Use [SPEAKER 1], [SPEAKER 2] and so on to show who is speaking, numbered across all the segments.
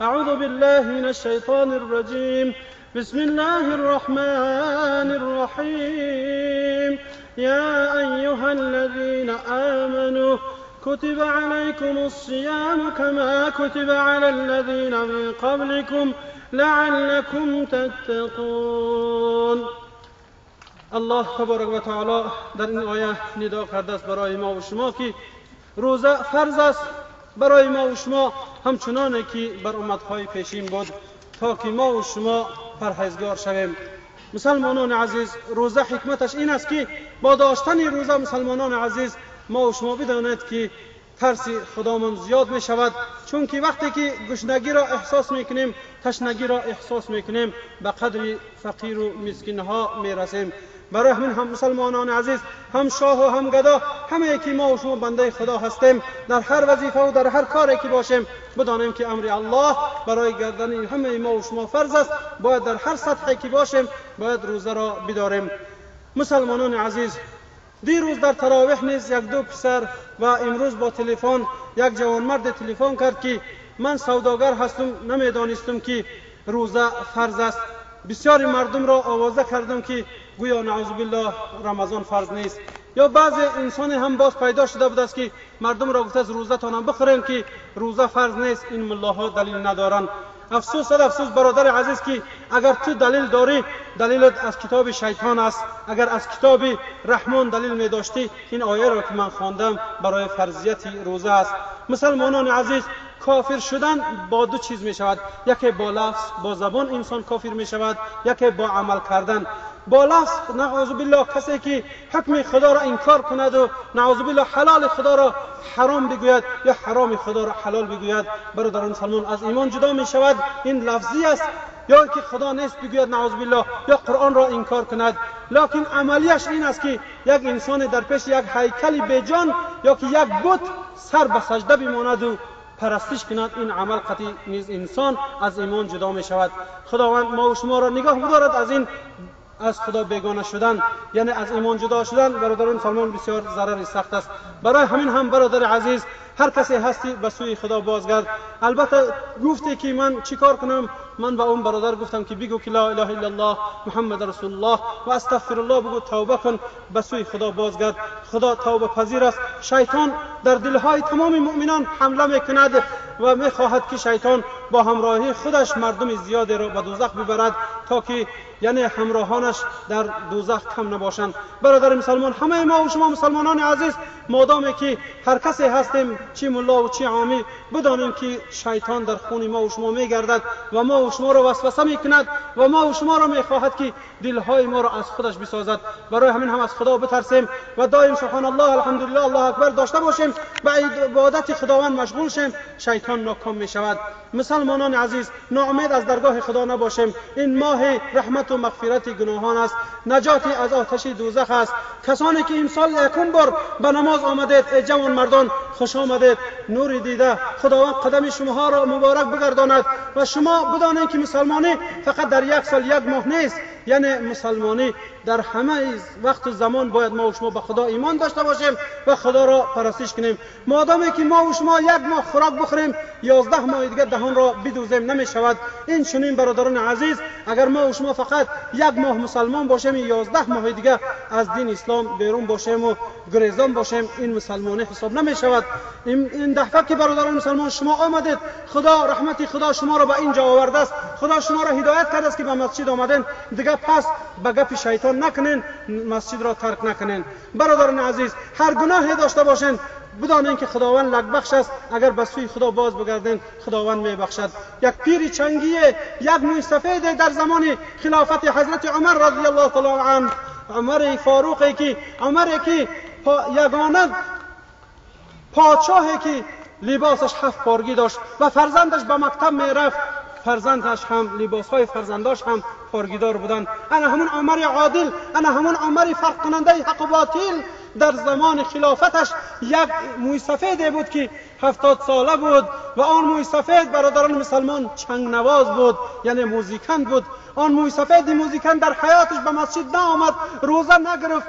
[SPEAKER 1] أعوذ بالله من الشيطان الرجيم. بسم الله الرحمن الرحيم. يا أيها الذين آمنوا كتب عليكم الصيام كما كتب على الذين من قبلكم لعلكم تتقون. الله تبارک و تعالی در این آیه ندا کرده است برای ما و شما که روزه فرض است برای ما و شما همچنانه که بر امتهای پیشین بود تا که ما و شما پرهیزگار شویم. مسلمانان عزیز روزه حکمتش این است که با داشتن روزه مسلمانان عزیز ما و شما بدانید که ترس خدامون زیاد می شود چون که وقتی که گشنگی را احساس می کنیم تشنگی را احساس می کنیم به قدر فقیر و مسکین ها می رسیم برای همین هم مسلمانان عزیز هم شاه و هم گدا همه که ما و شما بنده خدا هستیم. در هر وظیفه و در هر کاری که باشیم. بدانیم که امر الله برای گردن همه ما و شما فرض است. باید در هر سطحی که باشیم باید روزه را بداریم مسلمانان عزیز دیروز در تراویح نیز یک دو پسر و امروز با تلفن یک جوانمرد تلفن کرد که من سوداگر هستم نمی‌دانستم که روزه فرض است. بسیاری مردم را آوازه کردم که گویا نعوذ بالله رمضان فرض نیست. یا بعضی انسان هم باز پیدا شده بود است که مردم را گفته از روزه تانم بخورین که روزه فرض نیست. این ملاها دلیل ندارن. افسوس صد افسوس برادر عزیز که اگر تو دلیل داری دلیلت از کتاب شیطان است. اگر از کتاب رحمان دلیل می داشتی این آیه را که من خواندم برای فرضیت روزه است. مسلمانان عزیز کافر شدن با دو چیز می شود یکی با لفظ با زبان انسان کافر می شود یکی با عمل کردن. با لفظ نعوذ بالله کسی که حکم خدا را انکار کند و نعوذ بالله حلال خدا را حرام بگوید یا حرام خدا را حلال بگوید برادران مسلمان از ایمان جدا می شود این لفظی است. یا که خدا نیست بگوید نعوذ بالله یا قرآن را انکار کند. لکن عملیش این است که یک انسان در پیش یک هیکل بجان یا که یک بت سر به سجده بماند و پرستش کند. این عمل قطعی نیز انسان از ایمان جدا می شود خداوند ما و شما را نگاه بدارد از این از خدا بیگانه شدن یعنی از ایمان جدا شدن برادران سلمان بسیار ضرر سخت است. برای همین هم برادر عزیز هر کسی هستی به سوی خدا بازگرد. البته گفتی که من چیکار کنم؟ من به اون برادر گفتم که بگو که لا اله الا الله محمد رسول الله و استغفر الله بگو توبه کن به سوی خدا بازگرد. خدا توبه پذیر است. شیطان در دلهای تمام مؤمنان حمله می‌کند و می‌خواهد که شیطان با همراهی خودش مردم زیادی را به دوزخ ببرد تا که یعنی همراهانش در دوزخ کم نباشند. برادر مسلمان همه ما و شما مسلمانان عزیز مادامی که هر کسی هستیم چی ملا و چی عامی بدانیم که شیطان در خون ما و شما میگردد و ما و شما را وسوسه می‌کند و ما و شما را می‌خواهد که دلهای ما را از خودش بسازد. برای همین هم از خدا بترسیم و دایم سبحان الله الحمدلله الله اکبر داشته باشیم و عبادت خداوند مشغول شیم. شیطان ناکام می شود مسلمانان عزیز ناامید از درگاه خدا نباشیم. این ماه رحمت و مغفرت گناهان است. نجاتی از آتش دوزخ است. کسانی که امسال یکم بار به نماز آمدید ای جوان مردان خوش آمدید. نور دیده خداوند قدم شما را مبارک بگرداند. و شما بدانید که مسلمانی فقط در یک سال یک ماه نیست. یعنی مسلمانی در همه وقت زمان باید ما و شما به خدا ایمان داشته باشیم و خدا را پرستش کنیم. مادامی که ما و شما یک ماه خوراک بخوریم یازده ماه دیگه دهان را بدوزیم نمی شود این چنین برادران عزیز اگر ما و شما فقط یک ماه مسلمان باشیم یازده ماه دیگه از دین اسلام بیرون باشیم و گریزان باشیم این مسلمانی حساب نمی شود این دفعه که برادران مسلمان شما آمدید خدا رحمت خدا شما را به اینجا آورده است. خدا شما را هدایت کرده است که به مسجد آمدین دیگه پس به گپ شیطان نکنین مسجد را ترک نکنین. برادران عزیز هر گناهی داشته باشین. بدانین که خداوند لگبخش است. اگر به سوی خدا باز بگردین خداوند می بخشد یک پیر چنگی یک موی سفید در زمان خلافت حضرت عمر رضی الله تعالی عنه. عمر فاروقی که عمر که یگانه پادشاهی که لباسش هفت پارگی داشت و فرزندش به مکتب می رفت فرزندش هم لباس های فرزنداش هم پارگیدار بودن. انا همون عمر عادل انا همون عمر فرق کننده حق و باطل. در زمان خلافتش یک موی سفید بود که هفتاد ساله بود و آن موی سفید برادران مسلمان چنگ نواز بود یعنی موزیکن بود. آن موی سفید موزیکن در حیاتش به مسجد نه آمد روزه نگرفت.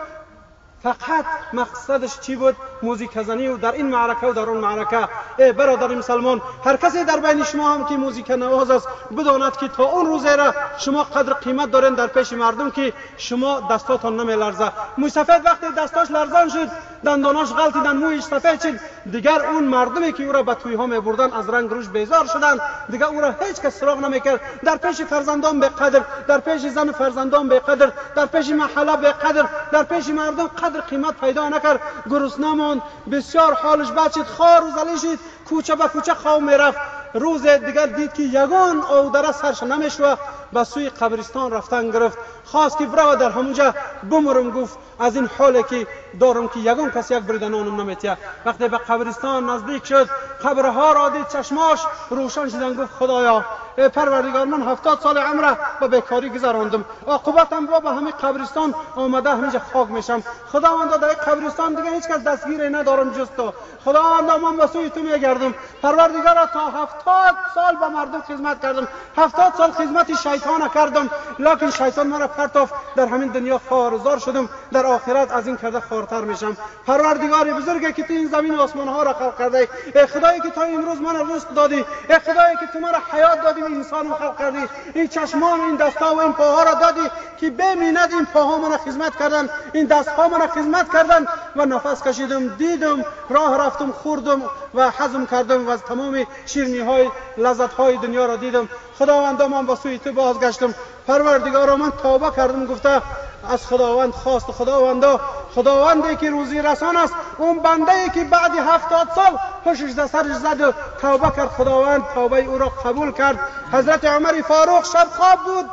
[SPEAKER 1] فقط مقصدش چی بود؟ موزیک زنی و در این معرکه و در اون معرکه. ای برادر مسلمان هر کسی در بین شما هم که موزیک نواز است بداند که تا اون روزه را شما قدر قیمت دارین در پیش مردم که شما دستاتان نمی لرزه موی سفید وقتی دستاش لرزان شد دنداناش غلطیدن مویش سفید دیگر اون مردمی که او را به توی ها می بردن از رنگ روش بیزار شدن. دیگر او را هیچ کس سراغ نمی‌کرد. در پیش فرزندان به قدر در پیش زن فرزندان به قدر در پیش محله به قدر در پیش مردم قدر قیمت پیدا نکرد. گرسنه بسیار حالش بچید. خار و زلی شد کوچه به کوچه خواه می‌رفت. روز دیگر دید که یگان آودره سرش نمی‌شوه به سوی قبرستان رفتن گرفت. خواست که برو در همونجا بمرم گفت از این حالی که دارم که یگان کسی یک برید نانم نمیتیه. وقتی به قبرستان نزدیک شد قبرها را دید چشماش روشن شدن گفت خدایا پروردگار من هفتاد سال عمره به بیکاری گذراندم. عاقبتم با به همه قبرستان آمده همینجا خاک میشم. خداوند در قبرستان دیگه هیچ کس دستگیری ندارم جز تو. خداوند من به سوی تو میگردم. پروردگار تا هفتاد سال به مردم خدمت کردم. هفتاد سال خدمت شیطان کردم. لکن شیطان مرا پرتاف در همین دنیا خارزار شدم. در آخرت از این کرده خارتر میشم. پروردگار بزرگی که تو این زمین و آسمان ها را خلق کرده ای خدایی که تا امروز من رزق دادی. ای خدایی که تو مرا حیات دادی. انسان خلق کردی. این چشمان این دستا و این پاها را دادی که ببیند این پاها من خدمت کردن. این دست ها من خدمت کردن و نفس کشیدم دیدم راه رفتم خوردم و حزم کردم و از تمام شیرنی های لذت های دنیا را دیدم. خداوند من با سوی تو بازگشتم. پروردگارا من توبه کردم. گفته از خداوند خواست. خداوندا خداوندی که روزی رسان است اون بنده ای که بعد هفتاد سال خوشش در سرش زد و توبه کرد. خداوند توبه او را قبول کرد. حضرت عمر فاروق شب خواب بود.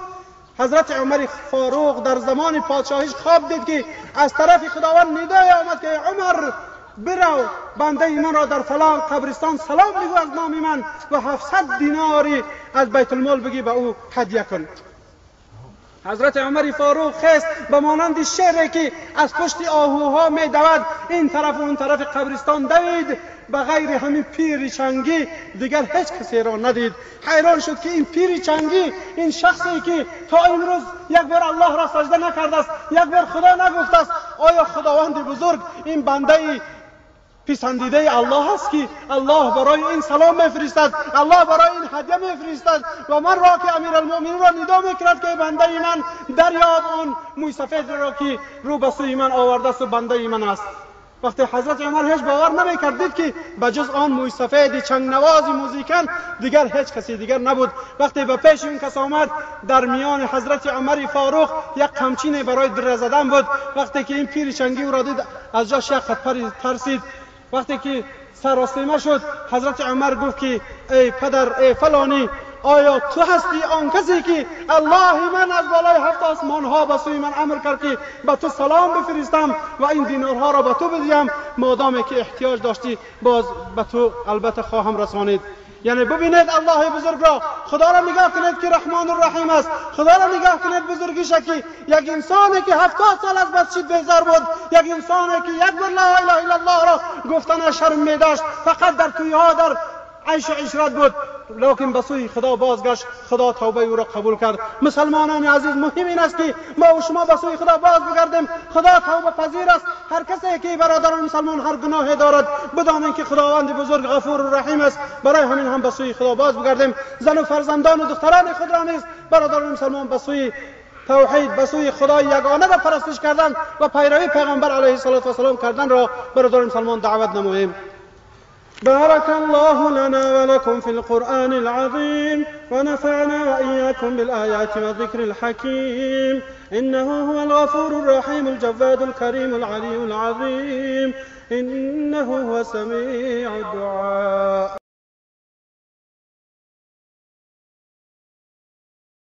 [SPEAKER 1] حضرت عمر فاروق در زمان پادشاهیش خواب دید که از طرف خداوند ندای آمد که عمر برو. بنده من را در فلان قبرستان سلام بگو از نام من و 700 دیناری از بیت المال بگی به او هدیه کن. حضرت عمر فاروق خست به مانند شعری که از پشت آهوها می دود این طرف و اون طرف قبرستان دوید. به غیر همین پیر چنگی دیگر هیچ کسی را ندید. حیران شد که این پیر چنگی این شخصی که تا امروز یک بار الله را سجده نکرده است یک بار خدا نگفته است آیا خداوند بزرگ این بنده پسندیده الله است که الله برای این سلام میفرستد الله برای این هدیه میفرستد و من را که امیر المؤمنین را ندا می‌کرد که بنده من دریاب آن موی را که رو به سوی من آورده است و بنده من است. وقتی حضرت عمر هیچ باور نمی‌کرد دید که به جز آن موی سفید چنگ نواز موزیکن دیگر هیچ کسی دیگر نبود. وقتی به پیش این کس آمد در میان حضرت عمر فاروق یک قمچین برای در زدن بود. وقتی که این پیر چنگی او را دید از جاش یک خط ترسید. وقتی که سراسیمه شد حضرت عمر گفت که ای پدر ای فلانی آیا تو هستی آن کسی که الله من از بالای هفت آسمان ها به سوی من امر کرد که به تو سلام بفرستم و این دینارها را به تو بدیم مادامی که احتیاج داشتی باز به تو البته خواهم رسانید. یعنی ببینید الله بزرگ را. خدا را نگاه کنید که رحمان الرحیم است. خدا را نگاه کنید بزرگیش که یک انسانی که هفتاد سال از مسجد بیزار بود یک انسانی که یک بار لا اله الا الله را گفتن شرم می داشت فقط در توی ها در عیش و عشرت بود. لکن به سوی خدا بازگشت خدا توبه او را قبول کرد. مسلمانان عزیز مهم این است که ما و شما به سوی خدا باز بگردیم. خدا توبه پذیر است. هر کسی که برادر مسلمان هر گناه دارد بدانید که خداوند بزرگ غفور و رحیم است. برای همین هم به سوی خدا باز بگردیم. زن و فرزندان و دختران خود را نیز برادر مسلمان به سوی توحید به سوی خدا یگانه را پرستش کردن و پیروی پیغمبر علیه السلام کردن را برادر مسلمان دعوت نماییم. بارك الله لنا ولكم في القرآن العظيم ونفعنا وإياكم بالآيات والذكر الحكيم. إنه هو الغفور الرحيم الجواد الكريم العلي العظيم. إنه هو سميع الدعاء.